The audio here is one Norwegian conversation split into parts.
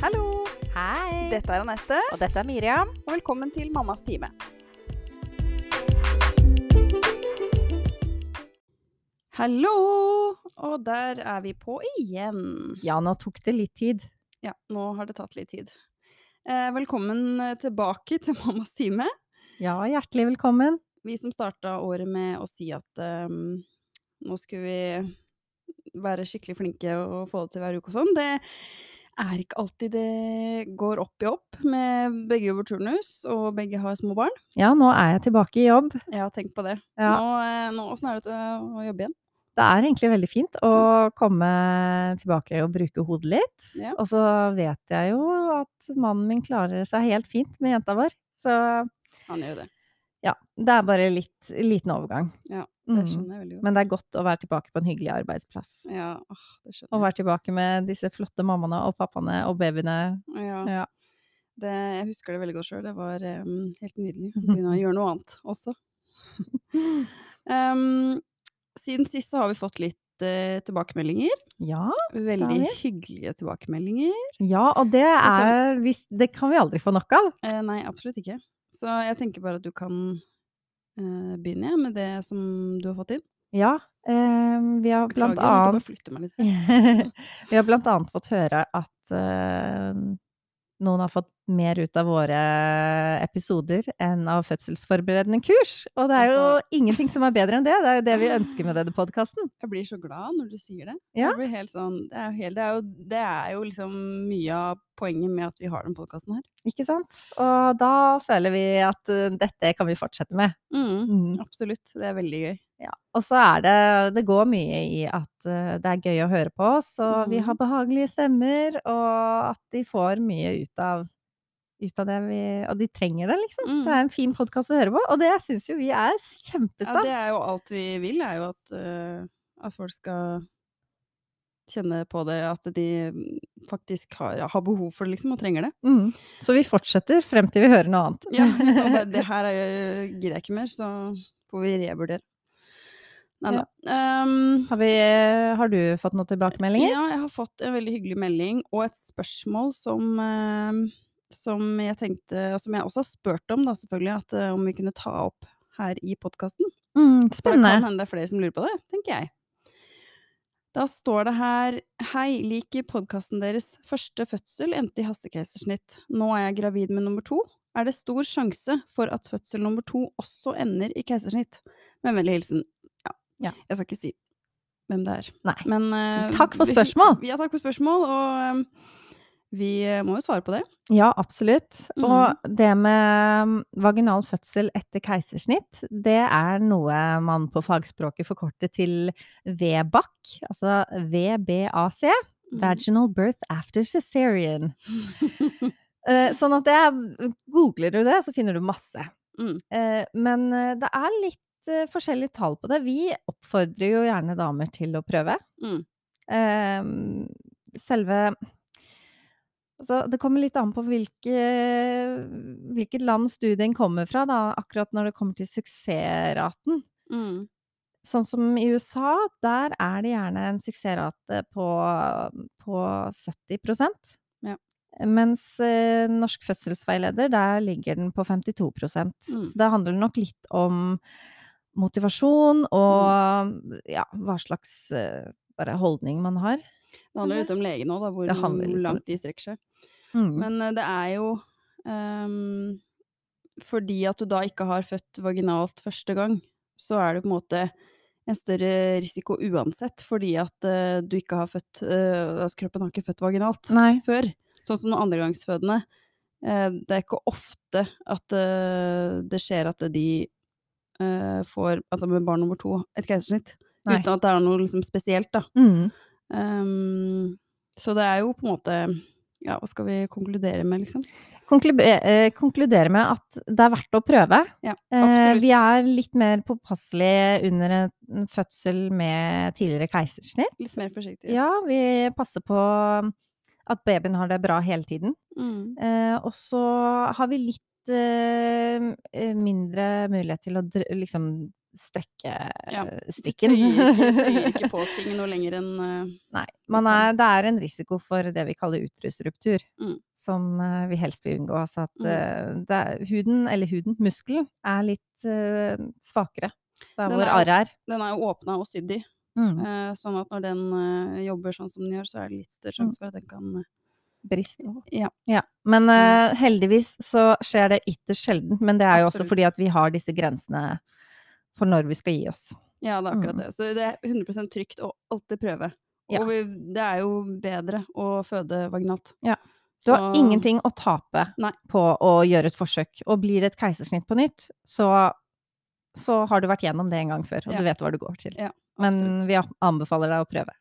Hallo! Hei! Dette er Anette, Og dette er Miriam. og velkommen til Mammas time. Hallo! Og der er vi på igjen. Ja, nå tok det litt tid. Ja, nå har det tatt litt tid. Eh, velkommen tilbake til Mammas time. Ja, hjertelig velkommen. Vi som starta året med å si at um, nå skulle vi være skikkelig flinke og få det til hver uke og sånn, det er ikke alltid det går opp i opp med begge jobber turnus, og begge har små barn. Ja, nå er jeg tilbake i jobb. Ja, tenk på det. Ja. Nå, eh, nå åssen er det å å jobbe igjen? Det er egentlig veldig fint å komme tilbake og bruke hodet litt. Ja. Og så vet jeg jo at mannen min klarer seg helt fint med jenta vår. Så Han gjør jo det. Ja, det er bare litt liten overgang. Ja, det Mm. skjønner jeg veldig godt. Men det er godt å være tilbake på en hyggelig arbeidsplass. Ja, åh, det skjønner jeg. være tilbake med disse flotte mammaene og pappaene og babyene. Ja, Ja. det, jeg husker det veldig godt sjøl. Det var um, helt nydelig. å Begynne å gjøre noe annet også. um, siden sist så har vi fått litt eh, tilbakemeldinger. Ja, Veldig hyggelige tilbakemeldinger. ja og det er Det kan vi aldri få nok av. Eh, nei, absolutt ikke. Så jeg tenker bare at du kan eh, begynne med det som du har fått inn. Ja, eh, vi har blant jeg måtte annet. Vi har blant annet fått høre at eh, noen har fått mer ut av våre episoder enn av fødselsforberedende kurs. Og det er jo Altså- ingenting som er bedre enn det. Det er jo det vi ønsker med denne podkasten. Jeg blir så glad når du sier det. Ja. Blir helt sånn, det, er helt, det, er jo, det er jo liksom mye av poenget med at vi har den podkasten her. Ikke sant? Og da føler vi at eh, dette kan vi fortsette med. Mm, Mm. absolutt. Det er veldig gøy. Ja. Og så er det Det går mye i at eh, det er gøy å høre på oss, og vi Mhm. har behagelige stemmer, og at de får mye ut av ut av det vi Og de trenger det, liksom. Mm. Det er en fin podkast å høre på, og det syns jo vi er kjempestas. Ja, det er jo alt vi vil, er jo at, uh, at folk skal kjenne på det, at de faktisk har, har behov for det, liksom, og trenger det. mm. Så vi fortsetter frem til vi hører noe annet. Ja, hvis det her er, gidder jeg ikke mer, så får vi revurdere. Nei da. Um, Har, vi, har du fått noen tilbakemeldinger? Ja, jeg har fått en veldig hyggelig melding og et spørsmål som, eh, som jeg tenkte Som jeg også har spurt om, da, selvfølgelig, at eh, om vi kunne ta opp her i podkasten. Mm, spennende. det kan hende det er flere som lurer på det, tenker jeg. Da står det her Hei, liker podkasten deres. Første fødsel endte i hastekeisersnitt. Nå er jeg gravid med nummer to. Er det stor sjanse for at fødsel nummer to også ender i keisersnitt? Med vennlig hilsen ja. Jeg skal ikke si hvem det er. Nei. Men uh, Takk for spørsmål! vi-. Ja, takk for spørsmål. Og eh, vi eh, må jo svare på det. Ja, absolutt. Mm. Og det med mm, vaginal fødsel etter keisersnitt, det er noe man på fagspråket forkorter til VBAC, altså VBAC, Mm. Vaginal Birth After Cesarean. Sånn at det Googler du det, så finner du masse. Mm. Men det er litt eh, forskjellige tall på det. Vi oppfordrer jo gjerne damer til å prøve. Mm. Uh, selve Altså, det kommer litt an på hvilke, hvilket land studien kommer fra, da, akkurat når det kommer til suksessraten. Mm. Sånn som i USA, der er det gjerne en suksessrate på, på 70 Ja. Mens eh, Norsk fødselsveileder, der ligger den på 52 Mm. Så det handler nok litt om motivasjon og ja, hva slags eh, bare holdning man har. Det handler litt om legen òg, hvor langt de strekker seg. Mm. Men eh, det er jo um, Fordi at du da ikke har født vaginalt første gang, så er det på en måte en større risiko uansett, fordi at uh, du ikke har født uh, Altså kroppen har ikke født vaginalt Nei. før. Sånn som andregangsfødende. Uh, det er ikke ofte at det skjer at de eh, får, altså med barn nummer to, et keisersnitt. Uten at det er noe liksom spesielt, da. Mm. Um, så det er jo på en måte Ja, hva skal vi konkludere med, liksom? Eh, konkludere med at det er verdt å prøve. Ja, Eh, vi er litt mer påpasselige under en fødsel med tidligere keisersnitt. Litt mer forsiktig. Ja, vi passer på at babyen har det bra hele tiden. Mm. Eh, og så har vi litt eh, uh, mindre mulighet til å liksom strekke Ja, eh, Du tøyer ikke, på ting noe lenger enn uh, Nei. Man er, det er en risiko for det vi kaller utrusruptur, Mm. som uh, vi helst vil unngå. Altså at Mm. det er, huden, eller huden, muskelen, er litt svakere der Den hvor arret er. Den er jo åpna og sydd i, Mm. sånn at når den jobber sånn som den gjør, så er det litt større sjanse for at den kan Brist. Ja. Ja. Men eh, heldigvis så skjer det ytterst sjelden. Men det er jo også fordi at vi har disse grensene for når vi skal gi oss. Ja, det er akkurat Mm. det. Så det er 100% trygt å alltid prøve. Ja. Og vi, det er jo bedre å føde vaginalt. Ja. Du har Så- ingenting å tape Nei. på å gjøre et forsøk. Og blir det et keisersnitt på nytt, så, så har du vært gjennom det en gang før, og Ja. du vet hva du går til. Ja, Men vi anbefaler deg å prøve.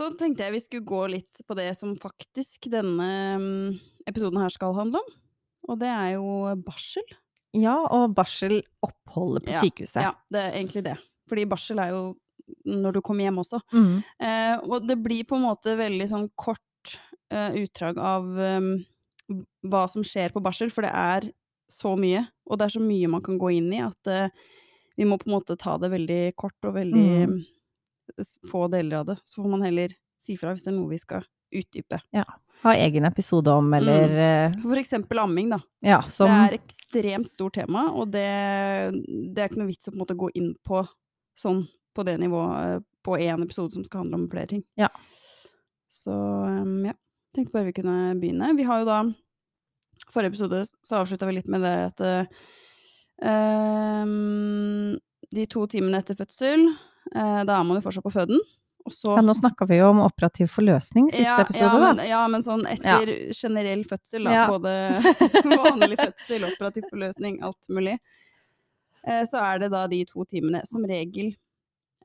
Så tenkte jeg vi skulle gå litt på det som faktisk denne mm, episoden her skal handle om. Og det er jo barsel. Ja, og barseloppholdet på Ja, sykehuset. Ja, det er egentlig det. Fordi barsel er jo når du kommer hjem også. Mm. Eh, og det blir på en måte veldig sånn kort eh, utdrag av em, hva som skjer på barsel, for det er så mye, og det er så mye man kan gå inn i, at eh, vi må på en måte ta det veldig kort og veldig Mm. Få deler av det. Så får man heller si fra hvis det er noe vi skal utdype. Ha egen episode om, eller mm. For eksempel amming, da. Ja, som Det er ekstremt stort tema, og det, det er ikke noe vits å på en måte gå inn på sånn på det nivået eh, på én episode som skal handle om flere ting. Ja. Så um, ja, tenkte bare vi kunne begynne. Vi har jo da Forrige episode så avslutta vi litt med det at eh, um, de to timene etter fødsel, eh, da er man jo fortsatt på føden. Og så ja, Nå snakka vi jo om operativ forløsning siste ja, episode, ja, da. men, ja, men sånn etter generell fødsel, da. Både vanlig fødsel, operativ forløsning, alt mulig. Eh, så er det da de to timene som regel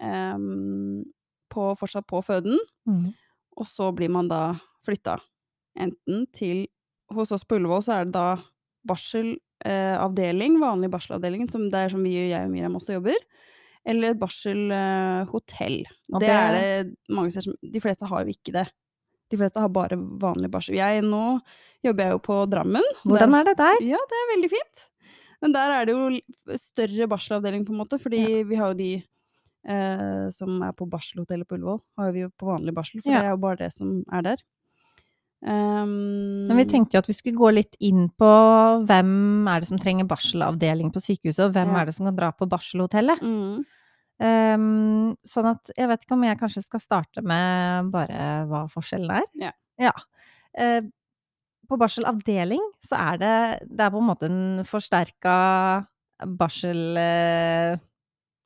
ehm, på, fortsatt på føden, Mm. og så blir man da flytta enten til Hos oss på Ullevål så er det da barselavdeling, vanlig barselavdeling, som det er som vi, jeg og Miriam også jobber. Eller et barselhotell. Det, det- er det mange steder som De fleste har jo ikke det. De fleste har bare vanlig barsel. Jeg nå jobber jeg jo på Drammen. Hvordan er det der? Ja, det er veldig fint. Men der er det jo større barselavdeling, på en måte, fordi vi har jo de eh, som er på barselhotellet på Ullevål, har vi jo på vanlig barsel, for Ja. det er jo bare det som er der. Um, Men vi tenkte jo at vi skulle gå litt inn på hvem er det som trenger barselavdeling på sykehuset, og hvem Ja. er det som kan dra på barselhotellet. mm, Um, sånn at jeg vet ikke om jeg kanskje skal starte med bare hva forskjellen er. Ja. Eh, på barselavdeling så er det Det er på en måte en forsterka barsel... Uh,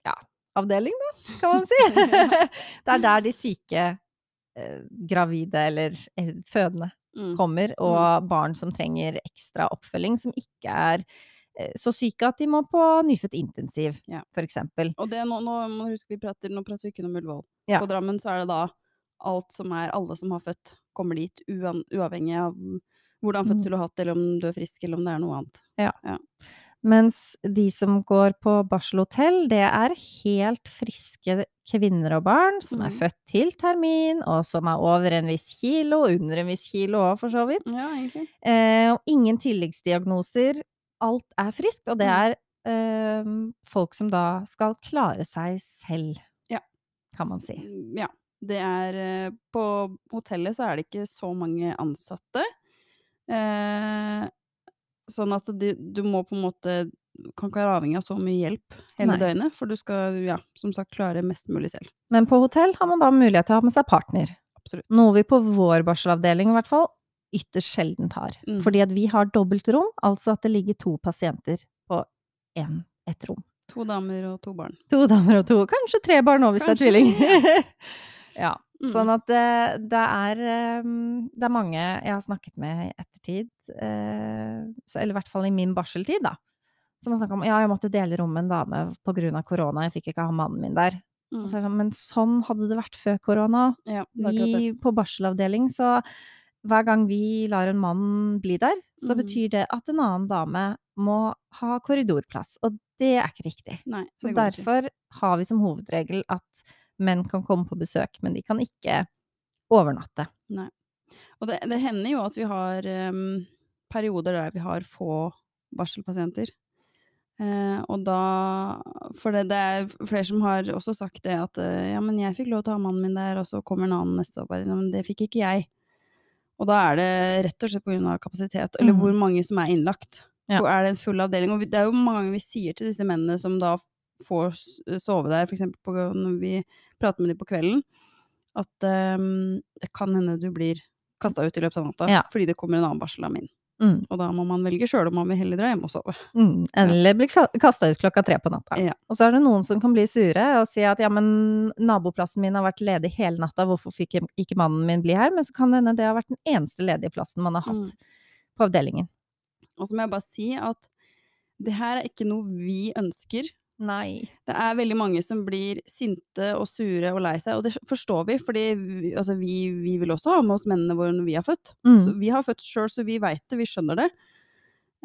ja, avdeling, da, kan man si. det er der de syke gravide eller eh, fødende mm. kommer, og barn som trenger ekstra oppfølging, som ikke er eh, så syke at de må på nyfødt intensiv, Ja. eksempel. Og det, nå, nå må du huske vi prater, nå prater vi ikke om Ullevål. Ja. På Drammen så er det da alt som er alle som har født, kommer dit uavhengig av hvordan Mm. fødsel du har hatt, eller om du er frisk, eller om det er noe annet. Mens de som går på barselhotell, det er helt friske kvinner og barn som er Mhm. født til termin, og som er over en viss kilo, under en viss kilo òg, for så vidt. Ja. Eh, og ingen tilleggsdiagnoser. Alt er friskt, og det Mm. er eh, folk som da skal klare seg selv, Ja. kan man si. Ja. Det er eh, På hotellet så er det ikke så mange ansatte. Eh, sånn at du, du må på en måte Kan ikke være avhengig av så mye hjelp hele Nei. døgnet, for du skal, ja, som sagt, klare mest mulig selv. Men på hotell har man da mulighet til å ha med seg partner. Absolutt. Noe vi på vår barselavdeling i hvert fall ytterst sjeldent har. Mm. Fordi at vi har dobbeltrom, altså at det ligger to pasienter på én ett rom. To damer og to barn. To damer og to, kanskje tre barn òg hvis det er tvilling. ja. Mm. Sånn at det, det er eh, Det er mange jeg har snakket med i ettertid, eh, eller i hvert fall i min barseltid, da, som har snakka om ja, jeg måtte dele rom med en dame av korona, jeg fikk ikke ha mannen min der. Mm. Så sånn, men sånn hadde det vært før korona. Ja. Vi på barselavdeling, så hver gang vi lar en mann bli der, så mm. betyr det at en annen dame må ha korridorplass, og det er ikke riktig. Nei, Så derfor ikke. har vi som hovedregel at menn kan komme på besøk, men de kan ikke overnatte. Og det, det hender jo at vi har um, perioder der vi har få barselpasienter. Uh, og da For det, det er flere som har også sagt det at uh, ja, men jeg fikk lov til å ha mannen min der, og så kommer en annen neste år. Men det fikk ikke jeg. Og da er det rett og slett av kapasitet, eller Mhm. hvor mange som er innlagt. Ja. Er det en full avdeling? Og det er jo mange ganger vi sier til disse mennene som da får sove der, eksempel når vi prater med dem på kvelden, at um, det kan hende du blir kasta ut i løpet av natta Ja. fordi det kommer en annen barsel inn. Mm. Og da må man velge sjøl om man vil heller dra hjem og sove. Mm. Eller bli kasta ut klokka tre på natta. Ja. Og så er det noen som kan bli sure og si at ja, men naboplassen min har vært ledig hele natta, hvorfor fikk ikke mannen min bli her? Men så kan det hende det har vært den eneste ledige plassen man har hatt Mm. på avdelingen. Og så må jeg bare si at det her er ikke noe vi ønsker. Nei. Det er veldig mange som blir sinte og sure og lei seg, og det forstår vi, fordi vi, altså vi, vi vil også ha med oss mennene våre når vi har født. Mm. Så vi har født sjøl, så vi veit det, vi skjønner det.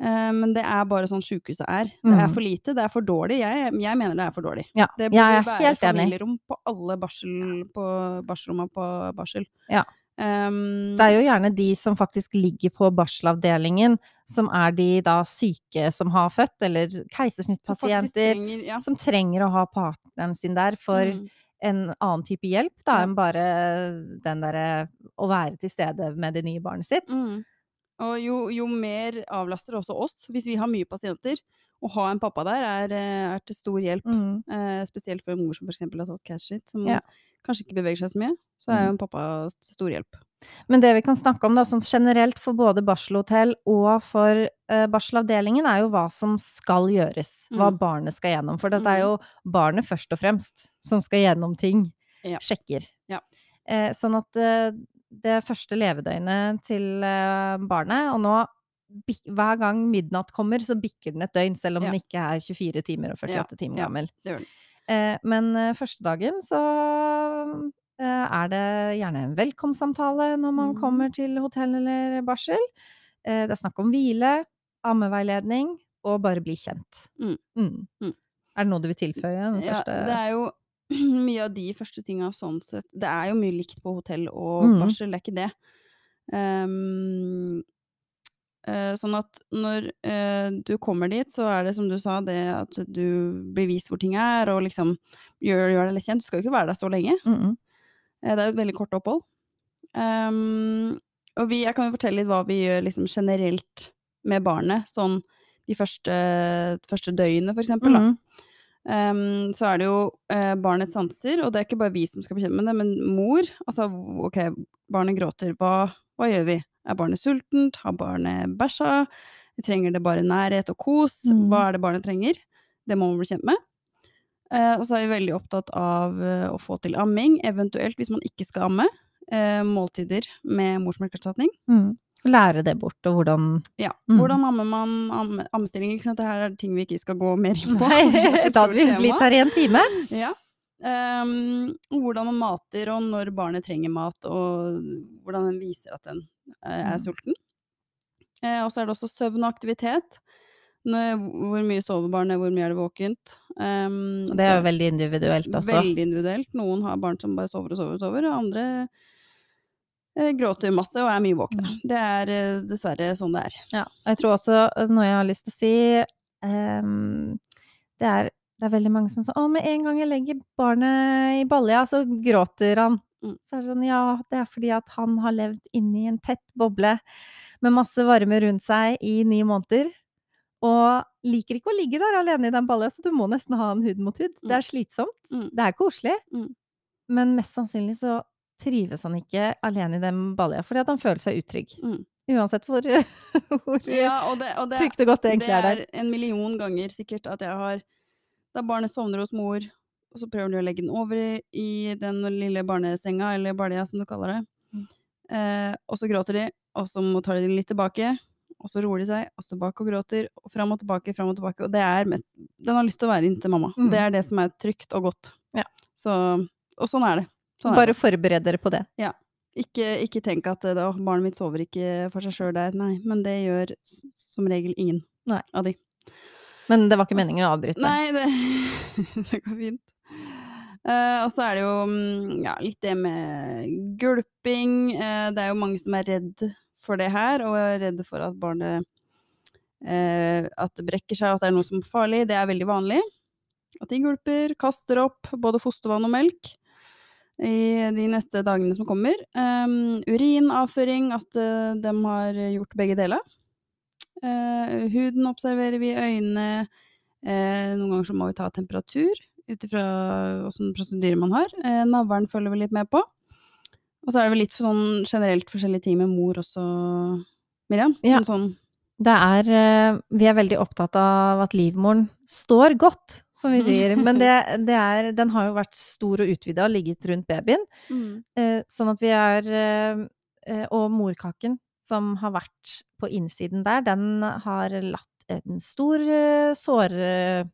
Eh, men det er bare sånn sjukehuset er. Det er Mm. for lite, det er for dårlig. Jeg, jeg mener det er for dårlig. Ja, Det burde være familierom på alle barsel, på barselromma på barsel. Ja. Um, Det er jo gjerne de som faktisk ligger på barselavdelingen, som er de da syke som har født, eller som keisersnittpasienter, trenger- ja. som trenger å ha partneren sin der for Mm. en annen type hjelp, da, enn bare den derre å være til stede med det nye barnet sitt. Mm. Og jo, jo mer avlaster også oss, hvis vi har mye pasienter. Å ha en pappa der er, eh, er til stor hjelp. Mm. Eh, spesielt for en mor som f.eks. har tatt keisersnitt, som Ja. kanskje ikke beveger seg så mye. Så er jo en pappa til stor hjelp. Men det vi kan snakke om da, sånn generelt for både barselhotell og for eh, barselavdelingen, er jo hva som skal gjøres. Hva Mm. barnet skal gjennom. For det er jo barnet først og fremst som skal gjennom ting. Ja. Sjekker. Ja. Eh, sånn at eh, det første levedøgnet til eh, barnet, og nå hver gang midnatt kommer, så bikker den et døgn, selv om Ja. den ikke er 24 timer og 48 timer ja. gammel. Den. Eh, men eh, første dagen så eh, er det gjerne en velkomstsamtale når man mm. kommer til hotell eller barsel. Eh, det er snakk om hvile, ammeveiledning og bare bli kjent. Mm. Mm. Mm. Er det noe du vil tilføye? Den Ja, første det er jo mye av de første tinga sånn sett Det er jo mye likt på hotell og Mhm. barsel, det er ikke det. Eh, sånn at når eh, du kommer dit, så er det som du sa, det at du blir vist hvor ting er, og liksom gjør, gjør deg litt kjent. Du skal jo ikke være der så lenge. Mm, mm. Eh, Det er jo et veldig kort opphold. Um, og vi, jeg kan jo fortelle litt hva vi gjør liksom generelt med barnet, sånn de første, første døgnet, for eksempel. Da. Mm. Ehm, så er det jo eh, barnets sanser, og det er ikke bare vi som skal bekjempe med det, men mor. Altså, ok, barnet gråter, hva, hva gjør vi? Er barnet sultent? Har barnet bæsja? Trenger det bare nærhet og kos? Mm. Hva er det barnet trenger? Det må man bli kjent med. Eh, og så er vi veldig opptatt av eh, å få til amming, eventuelt hvis man ikke skal amme. Eh, måltider med morsmelkerstatning. Mm. Lære det bort, og hvordan Ja. Mm. Hvordan ammer man am ammestilling? Ikke sant? Det her er ting vi ikke skal gå mer inn på. Nei, da hadde vi blitt her i en time. Ja. Um, hvordan man mater, og når barnet trenger mat, og hvordan en viser at eh, er Mm. sulten. Eh, og så er det også søvn og aktivitet. Hvor mye sover barnet, hvor mye er det våkent. Um, det er jo veldig individuelt også. Veldig individuelt. Noen har barn som bare sover og sover og sover, og andre eh, gråter masse og er mye våkne. Mm. Det er eh, dessverre sånn det er. Ja, jeg tror også eh, noe jeg har lyst til å si um, det, er, det er veldig mange som sier 'Å, med en gang jeg legger barnet i balja, så gråter han'. Mm. Så er det sånn Ja, det er fordi at han har levd inni en tett boble med masse varme rundt seg i ni måneder. Og liker ikke å ligge der alene i den balla, så du må nesten ha en hud mot hud. Det er slitsomt. Mm. Det er koselig. Mm. Men mest sannsynlig så trives han ikke alene i den balla, fordi at han føler seg utrygg. Mm. Uansett hvor, hvor Ja, og det, og det, trygt og godt det egentlig er der. Det er en million ganger sikkert at jeg har Da barnet sovner hos mor, og så prøver du å legge den over i, i den lille barnesenga, eller balja som du kaller det. Mm. Eh, og så gråter de, og så må- tar de den litt tilbake, og så roer de seg, og så bak og gråter, og fram og tilbake, fram og tilbake. Og det er med, Den har lyst til å være inntil mamma. Mm. Det er det som er trygt og godt. Ja. Så, og sånn er det. Sånn Bare forbered dere på det. ikke, ikke tenk at da, barnet mitt sover ikke for seg sjøl der. Nei, men det gjør som regel ingen Nei. av de. Men det var ikke meningen å avbryte. Nei, det, det går fint. Eh, og så er det jo mm, ja, litt det med gulping. Uh, det er jo mange som er redd for det her, og er redde for at barnet uh, at det brekker seg, at det er noe som er farlig. Det er veldig vanlig. At de gulper, kaster opp både fostervann og melk i de neste dagene som kommer. Um, urinavføring, at uh, de har gjort begge deler. Uh, huden observerer vi, øynene. Uh, noen ganger så må vi ta temperatur ut ifra åssen prosedyre man har. Eh, navlen følger vi litt med på. Og så er det vel litt for sånn generelt forskjellige ting med mor også, Miriam? Ja. Sånn, Det er eh, Vi er veldig opptatt av at livmoren står godt, som vi Mm. sier. Men det, det er Den har jo vært stor og utvida og ligget rundt babyen. Eh, sånn at vi er eh, Og morkaken som har vært på innsiden der, den har latt en stor eh,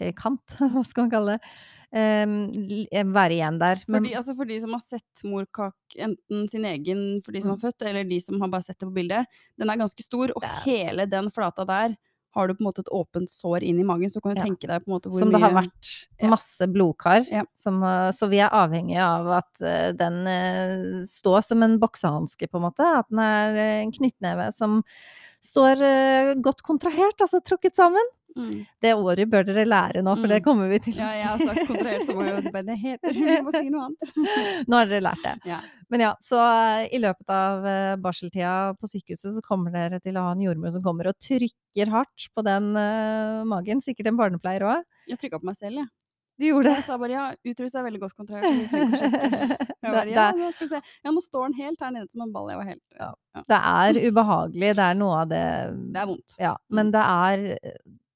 sårekant, hva skal man kalle det, eh, være igjen der. For de, altså for de som har sett morkak, enten sin egen for de som Mm. har født, eller de som har bare sett det på bildet, den er ganske stor, og er- hele den flata der har du på en måte et åpent sår inn i magen, så kan du Ja. tenke deg på en måte hvor som mye det har vært masse blodkar. Ja. Som, eh, så vi er avhengig av at eh, den eh, står som en boksehanske, på en måte. At den er eh, en knyttneve som står eh, godt kontrahert, altså trukket sammen. Mm. Det året bør dere lære nå, for Mm. det kommer vi til Ja, jeg har sagt kontrahert så mange ganger, det heter Vi må si noe annet. Nå har dere lært det. Ja. Men ja, så eh, i løpet av eh, barseltida på sykehuset så kommer dere til å ha en jordmor som kommer og trykker hardt på den uh, magen. Sikkert en barnepleier òg. Jeg trykka på meg selv, jeg. Du gjorde det? Jeg sa bare ja, utrustet er veldig godt kontrahert. å bare, ja, nå ja, nå står den helt her nede som en ball. Jeg var helt Ja. ja. Det er ubehagelig, det er noe av det Det er vondt. Ja, men det er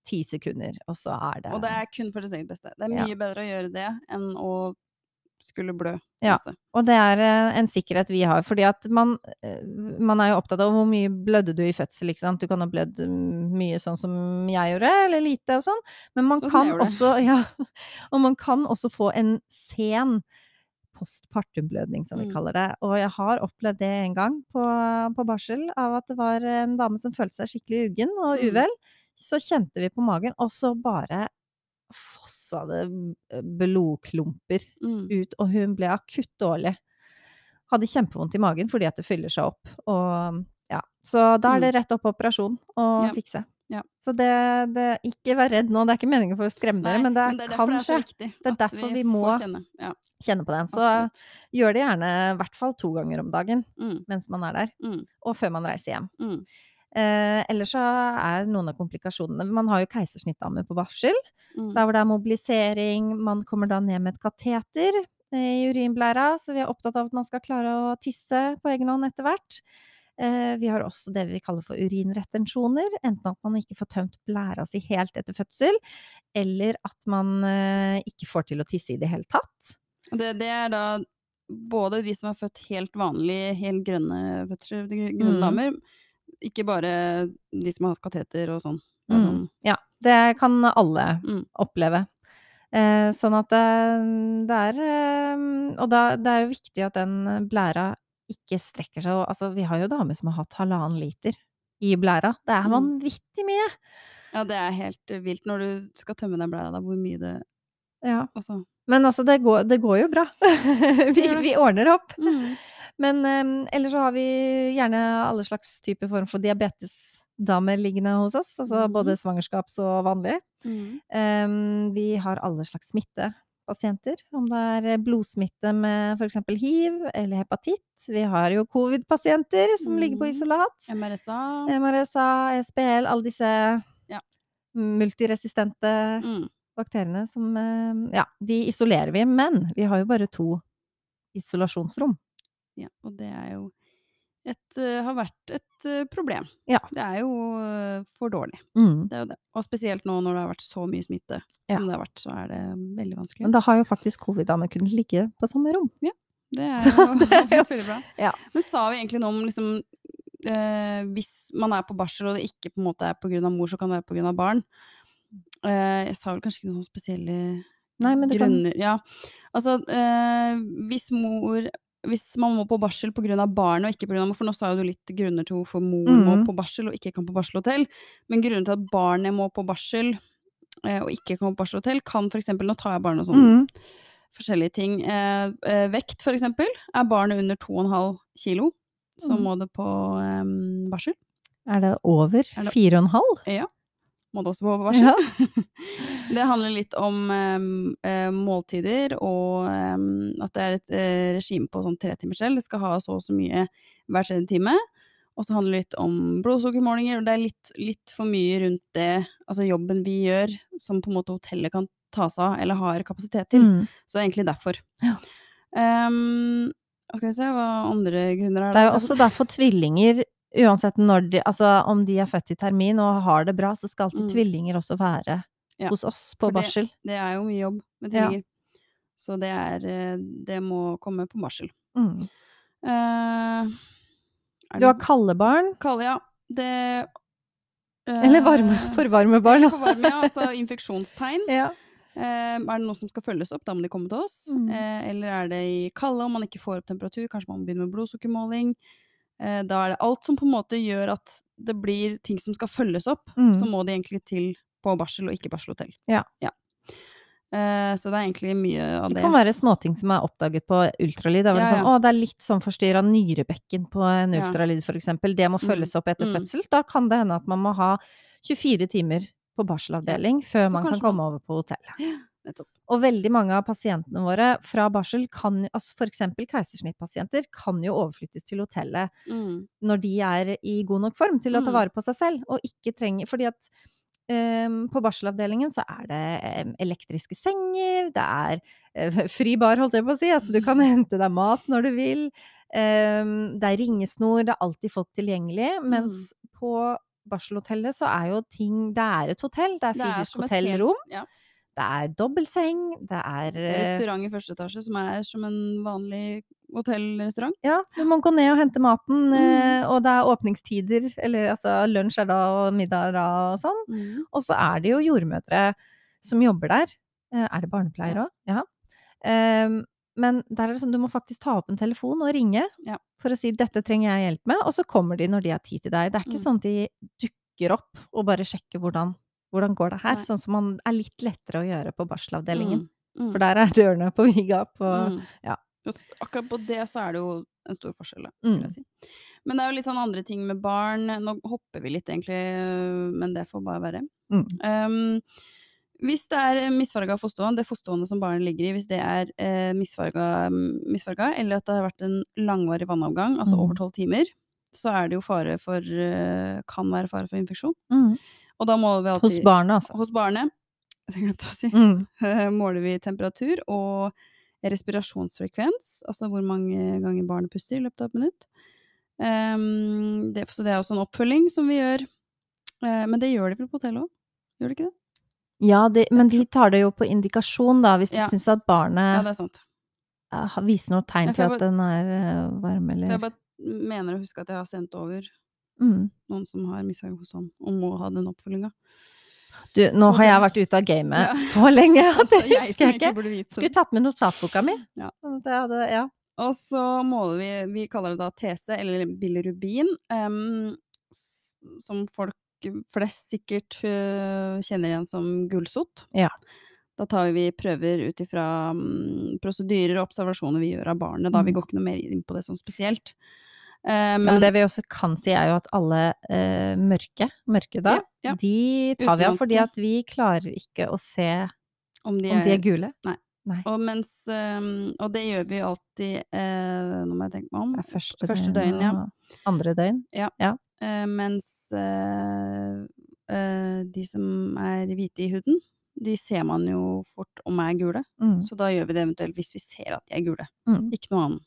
ti sekunder, og så er det Og det er kun for deres eget beste. Det er Ja. mye bedre å gjøre det enn å skulle blø. Ja. Og det er eh, en sikkerhet vi har, fordi at man, eh, man er jo opptatt av hvor mye blødde du i fødsel, ikke sant. Du kan ha blødd mm, mye sånn som jeg gjorde, eller lite og sånn. Men man Sånn kan også, ja, og man kan også få en sen postpartumblødning, som vi Mm. kaller det. Og jeg har opplevd det en gang på, på barsel, av at det var en dame som følte seg skikkelig uggen og Mm. Så kjente vi på magen, og så bare fossa det blodklumper Mm. ut, og hun ble akutt dårlig. Hadde kjempevondt i magen fordi at det fyller seg opp. Og, ja. Så da er det rett opp på operasjon og Mm. Ja. fikse. Ja. Så det, det Ikke vær redd nå, det er ikke meningen for å skremme dere, men det, derfor det er kan skje. Det er derfor vi må- kjenne. Ja, Kjenne på den. Så absolutt. gjør det gjerne i hvert fall to ganger om dagen Mm, mens man er der, mm, og før man reiser hjem. Eh, ellers så er noen av komplikasjonene Man har jo keisersnittdame på barsel. Mm. Der hvor det er mobilisering, man kommer da ned med et kateter eh, i urinblæra, så vi er opptatt av at man skal klare å tisse på egen hånd etter hvert. Eh, Vi har også det vi kaller for urinretensjoner, enten at man ikke får tømt blæra si helt etter fødsel, eller at man ikke får til å tisse i det hele tatt. Det, det er da både de som er født helt vanlig, helt grønne gr- grønne Mm. damer, ikke bare de som har hatt kateter og sånn. Mm. Ja, det kan alle Mm. oppleve. Eh, sånn at det, det er eh, Og da, det er jo viktig at den blæra ikke strekker seg Altså, vi har jo damer som har hatt halvannen liter i blæra. Det er Mm. vanvittig mye! Ja, det er helt eh, vilt når du skal tømme den blæra, da, hvor mye det Ja. Altså. Men altså, det går, det går jo bra. vi, vi ordner opp. Mm. Men um, ellers så har vi gjerne alle slags typer form for diabetesdamer liggende hos oss. Altså mm. både svangerskaps- og vanlig. Mm. Um, vi har alle slags smittepasienter, om det er blodsmitte med f.eks. hiv eller hepatitt. Vi har jo covid-pasienter som ligger på Mhm. isolat. MRSA. MRSA, SPL, alle disse Ja. multiresistente Mm. bakteriene som eh, Ja, de isolerer vi, men vi har jo bare to isolasjonsrom. Ja, og det er jo et, uh, har vært et uh, problem. Ja. Det er jo uh, for dårlig. Mm. Det er jo det. Og spesielt nå når det har vært så mye smitte Ja. som det har vært, så er det veldig vanskelig. Men da har jo faktisk covid-damer kunnet ligge på samme rom. Det er jo det er jo- veldig bra. Ja. Men sa vi egentlig noe om liksom Hvis man er på barsel og det ikke på en måte er pga. mor, så kan det være pga. barn. Jeg sa vel kanskje ikke noen sånne spesielle Nei, men du kan grunner Ja. Altså, hvis mor hvis man må på barsel pga. barnet og ikke pga. for nå sa jo du litt grunner til hvorfor mor må Mhm. på barsel og ikke kan på barselhotell, men grunnen til at barnet må på barsel eh, og ikke kan på barselhotell, kan for eksempel Nå tar jeg barn og sånne mm. forskjellige ting. Eh, eh, vekt, for eksempel. Er barnet under 2,5 kilo, så Mm. må det på eh, barsel. Er det over Er det- fire og en halv? Ja. Må det også på varsel. Ja. Det handler litt om eh, måltider, og em, at det er et eh, regime på sånn selv. Det skal ha så og så mye hver tredje time. Og så handler det litt om blodsukkermålinger, og det er litt, litt for mye rundt det, altså jobben vi gjør, som på en måte hotellet kan ta seg av, eller har kapasitet til. Mm. Så det er egentlig derfor. Ja. Um, skal vi se, hva andre grunner er Det er jo også derfor tvillinger, uansett når de Altså om de er født i termin og har det bra, så skal alltid Mm. tvillinger også være Ja, hos oss på det- barsel. Det er jo mye jobb med Ja. tvillinger. Så det er eh, Det må komme på barsel. Mm. Uh, Du har kalde barn, kalde, ja. Det uh, eller varme, for varme barn. For varme, ja. Altså infeksjonstegn. Ja. Uh, er det noe som skal følges opp, da må de komme til oss. Mm. Eh, eller er det i kalde, om man ikke får opp temperatur, kanskje man må begynne med blodsukkermåling. Eh, da er det alt som på en måte gjør at det blir ting som skal følges opp, Mm. så må de egentlig til på barsel og ikke barselhotell. Ja. Eh, så det er egentlig mye av Det det. kan være småting som er oppdaget på ultralyd. Det Ja, sånn, ja. å, det er litt sånn forstyrra nyrebekken på en ultralyd, eksempel. Det må Mm, følges opp etter mm. fødsel. Da kan det hende at man må ha 24 timer på barselavdeling før Så man kan komme man- over på hotellet. Nettopp. Og veldig mange av pasientene våre fra barsel kan altså eksempel keisersnittpasienter, kan jo overflyttes til hotellet Mm. når de er i god nok form til å ta Mm. vare på seg selv, og ikke trenger Fordi at Um, på barselavdelingen så er det um, elektriske senger, det er uh, fri bar, holdt jeg på å si, altså du kan hente deg mat når du vil. Um, det er ringesnor, det er alltid folk tilgjengelig. Mens på barselhotellet så er jo ting Det er et hotell, det er Det er fysisk hotellrom, Ja. Det er dobbeltseng, det er eh, Restaurant i første etasje, som er som en vanlig hotellrestaurant. Ja, du må gå ned og hente maten, Mm. eh, og det er åpningstider, eller altså lunsj er da og middag er da og sånn. Og så er det jo jordmødre som jobber der. Eh, Er det barnepleiere òg? Ja. Ehm, Men der er det sånn, du må faktisk ta opp en telefon og ringe Ja. for å si 'dette trenger jeg hjelp med', og så kommer de når de har tid til deg. Det er ikke Mm. sånn at de dukker opp og bare sjekker hvordan, hvordan går det her, Nei. sånn som man er litt lettere å gjøre på barselavdelingen. Mm. For der er dørene på vid gap og Mm. ja. Akkurat på det så er det jo en stor forskjell, Mm. vil jeg si. Men det er jo litt sånn andre ting med barn. Nå hopper vi litt, egentlig, men det får bare være. Mm. Um, hvis det er misfarga fostervann, det fostervannet som barnet ligger i, hvis det er eh, misfarga, misfarga, eller at det har vært en langvarig vannavgang, altså Mm. over tolv timer, så er det jo fare for eh, Kan være fare for infeksjon. Mm. Og da måler vi alltid Hos barnet, altså. Hos barnet. Det glemte jeg å si. Mm. måler vi temperatur og respirasjonsfrekvens, altså hvor mange ganger barnet puster i løpet av et minutt. Um, det, så det er også en oppfølging som vi gjør. Uh, men det gjør de på hotellet òg? Gjør de ikke det? Ja, det, men de tar det jo på indikasjon, da, hvis de Ja. syns at Ja, barnet det er sant. Uh, viser noe tegn til at den er uh, varm, eller jeg bare mener å huske at jeg har sendt over mm. noen som har misfarga hos han, og må ha den oppfølginga. Du, nå har jeg vært ute av gamet Ja. så lenge at det Altså, jeg husker som jeg ikke. vite Skulle tatt med notatboka mi. Ja. Sånn hadde, ja. Og så måler vi Vi kaller det da TC, eller bilirubin, um, som folk flest sikkert uh, kjenner igjen som gulsott. Ja. Da tar vi prøver ut ifra um, prosedyrer og observasjoner vi gjør av barnet. Da Vi Mm. går ikke noe mer inn på det sånn spesielt. Eh, Men, men det vi også kan si, er jo at alle uh, mørke, mørke da, Ja, ja. de tar vi av fordi at vi klarer ikke å se om de om er, de er gule. og, mens, um, og det gjør vi alltid uh, Nå må jeg tenke meg om. Er første, Første døgn, ja. andre døgn. Eh, mens Uh, eh, de som er hvite i huden, de ser man jo fort om er gule. Mm. Så da gjør vi det eventuelt hvis vi ser at de er gule. Mm. Ikke noe annet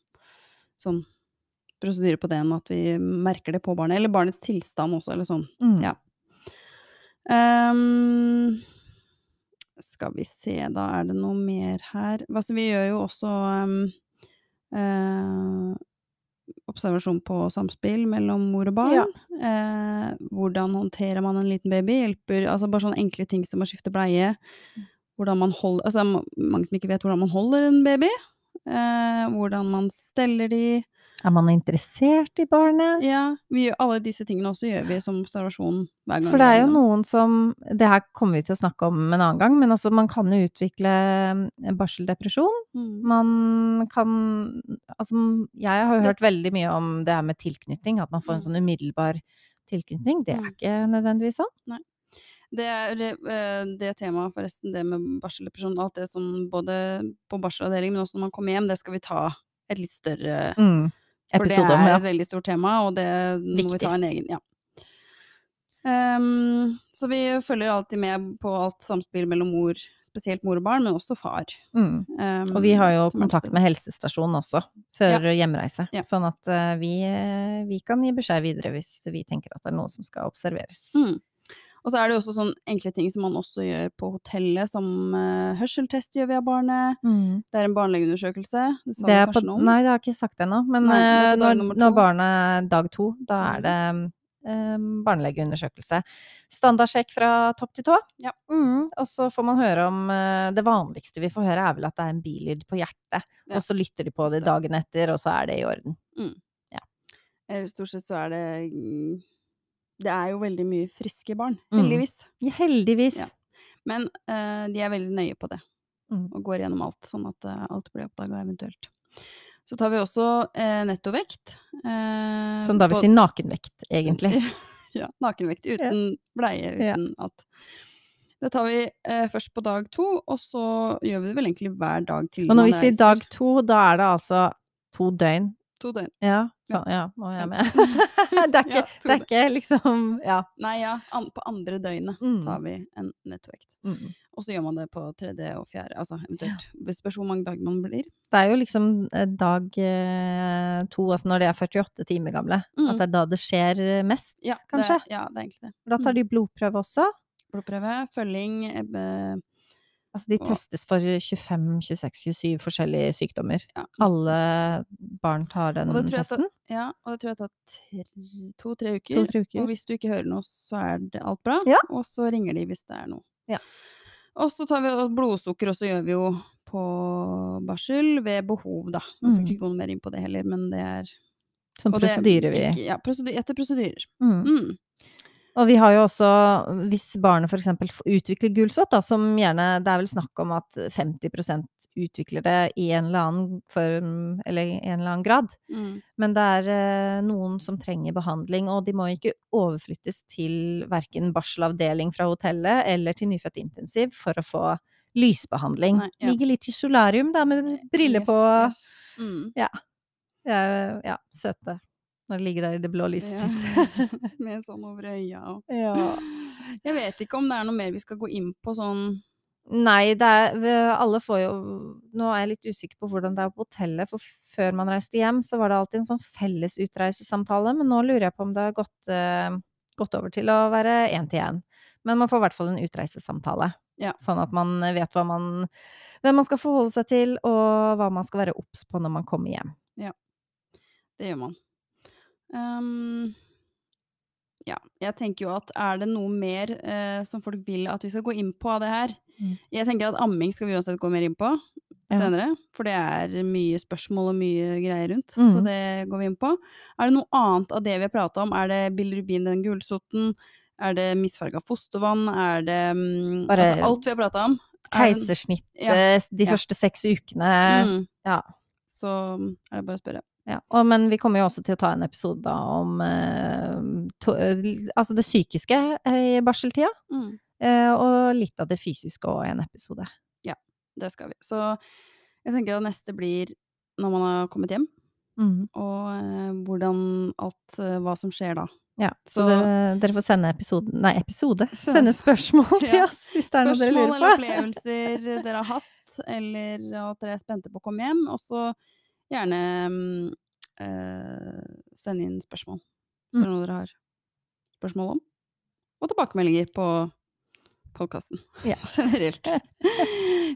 sånn prosedyre på det enn at vi merker det på barnet. Eller barnets tilstand også, eller sånn. Mm. Ja. Um, skal vi se, da er det noe mer her. Altså, vi gjør jo også um, uh, observasjon på samspill mellom mor og barn. Ja. Eh, hvordan håndterer man en liten baby? Hjelper, altså bare sånne enkle ting som å skifte bleie. Hvordan man holder, altså mange som ikke vet hvordan man holder en baby. Eh, hvordan man steller de. Er man interessert i barnet? Ja, vi gjør, alle disse tingene også gjør vi som observasjon hver gang. For det er jo noen som Det her kommer vi til å snakke om en annen gang, men altså man kan jo utvikle eh, barseldepresjon. Mm. Man kan Altså, jeg har jo hørt veldig mye om det her med tilknytning, at man får en Mm. sånn umiddelbar tilknytning. Det er Mm. ikke nødvendigvis sånn. Det er eh, det temaet, forresten, det med barseldepresjon, alt det som både på barselavdelingen, men også når man kommer hjem, det skal vi ta et litt større Mm. For det er et veldig stort tema, og det må vi ta en egen, ja. Um, så vi følger alltid med på alt samspill mellom mor, spesielt mor og barn, men også far. Mm. Um, Og vi har jo kontakt med helsestasjonen også, før hjemreise. Ja. Sånn at uh, vi, eh, vi kan gi beskjed videre hvis vi tenker at det er noe som skal observeres. Mm. Og så er det også sånn enkle ting som man også gjør på hotellet, som uh, hørselstest gjør vi av barnet. Mm. Det er en barnelegeundersøkelse, det sa Det du er på, kanskje noe om? nei, det har jeg ikke sagt ennå, men Nei, det eh, når, når barnet er dag to, da er det um, barnelegeundersøkelse. Standardsjekk fra topp til tå. Ja. Mm, og så får man høre om uh, Det vanligste vi får høre, er vel at det er en bilyd på hjertet. Ja. Og så lytter de på det dagen etter, og så er det i orden. Eller stort sett så er det mm, Det er jo veldig mye friske barn, Mm. heldigvis. Ja, heldigvis. Ja. Men uh, de er veldig nøye på det, Mm. og går gjennom alt, sånn at uh, alt blir oppdaga eventuelt. Så tar vi også uh, nettovekt. Som da vil si nakenvekt, egentlig. ja, nakenvekt. Uten bleie, Ja. uten alt. Det tar vi eh, først på dag to, og så gjør vi det vel egentlig hver dag til Og når vi sier dag to, da er det altså to døgn. To døgn. Ja, Ja. sånn, ja, nå er jeg med. det, er ikke, det er ikke liksom Ja. Nei, ja. An på andre døgnet Mm. tar vi en nettovekt. Mm. Og så gjør man det på tredje og fjerde, altså eventuelt. Hvis spørs hvor mange dager man blir. Det er jo liksom eh, dag eh, to, altså når de er 48 timer gamle, Mm. at det er da det skjer mest, Ja, kanskje. Det, ja, det er egentlig det. Da tar de blodprøve også. Blodprøve, følging, eh, Altså de testes for 25, 26, 27 forskjellige sykdommer. ja, Alle barn tar den jeg testen. Ja, og det tror jeg tar tre- to-tre uker. To-tre uker. Og hvis du ikke hører noe, så er det alt bra. Ja. Og så ringer de hvis det er noe. Ja. Og så tar vi blodsukker, og så gjør vi jo på barsel ved behov, da. Jeg skal Mm. ikke gå noe mer inn på det heller, men det er Som prosedyrer prosedyre vi Ja, prosedyr, etter prosedyrer. mm. Mm. Og vi har jo også, hvis barnet eksempel utvikler gulsott, da, som gjerne, det er vel snakk om at 50% utvikler det i en eller annen form, eller i en eller annen grad. Mm. Men det er eh, noen som trenger behandling, og de må ikke overflyttes til verken barselavdeling fra hotellet eller til nyfødt intensiv for å få lysbehandling. Nei, ja. Ligger litt i solarium, da, med briller Yes, på. yes. Mm. Ja, ja, søte. Når det ligger der i det blå lyset Ja. sitt. Med sånn over øya og ja. Jeg vet ikke om det er noe mer vi skal gå inn på sånn Nei, det er Alle får jo Nå er jeg litt usikker på hvordan det er på hotellet, for før man reiste hjem, så var det alltid en sånn felles utreisesamtale, men nå lurer jeg på om det har gått, eh, gått over til å være én til én. Men man får i hvert fall en utreisesamtale. Ja. Sånn at man vet man, hvem man skal forholde seg til, og hva man skal være obs på når man kommer hjem. Ja, Det gjør man. Ehm, ja, jeg tenker jo at er det noe mer eh, som folk vil at vi skal gå inn på av det her? Mm. Jeg tenker at amming skal vi uansett gå mer inn på Ja. senere, for det er mye spørsmål og mye greier rundt, så Mhm. det går vi inn på. Er det noe annet av det vi har prata om? Er det bilirubin, den gulsoten? Er det misfarga fostervann? Er det um, Bare altså alt vi har prata om? Er Keisersnitt Ja. de Ja. første seks ukene. Mm. ja. Så er det bare å spørre. Ja, og, men vi kommer jo også til å ta en episode da om eh, to, eh, altså det psykiske eh, i barseltida, Mm. eh, og litt av det fysiske òg i en episode. Ja, Det skal vi. Så jeg tenker at neste blir når man har kommet hjem, Mm. og eh, hvordan alt eh, Hva som skjer da. Ja, så, Så- det, dere får sende episoden Nei, episode! Så- Sende spørsmål til Ja. oss hvis det er noe dere lurer på. Spørsmål eller opplevelser dere har hatt, eller at dere er spente på å komme hjem. Og så gjerne mm, eh, sende inn spørsmål, hvis det er noe dere har spørsmål om. Og tilbakemeldinger på podkasten Ja. generelt.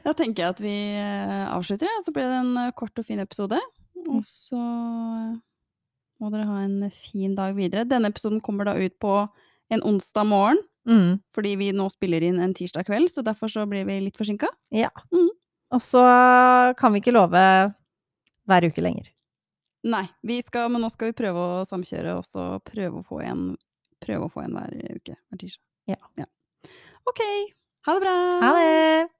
Da tenker jeg at vi eh, avslutter, ja. så blir det en eh, kort og fin episode. Mm. Og så må dere ha en fin dag videre. Denne episoden kommer da ut på en onsdag morgen, Mm. fordi vi nå spiller inn en tirsdag kveld, så derfor så blir vi litt forsinka. Ja. Mm. Og så kan vi ikke love hver uke lenger. Nei, vi skal, men nå skal vi prøve å samkjøre og så prøve å få en, å få en hver uke. Hver tirsdag. Ja. Ok, ha det bra! Ha det!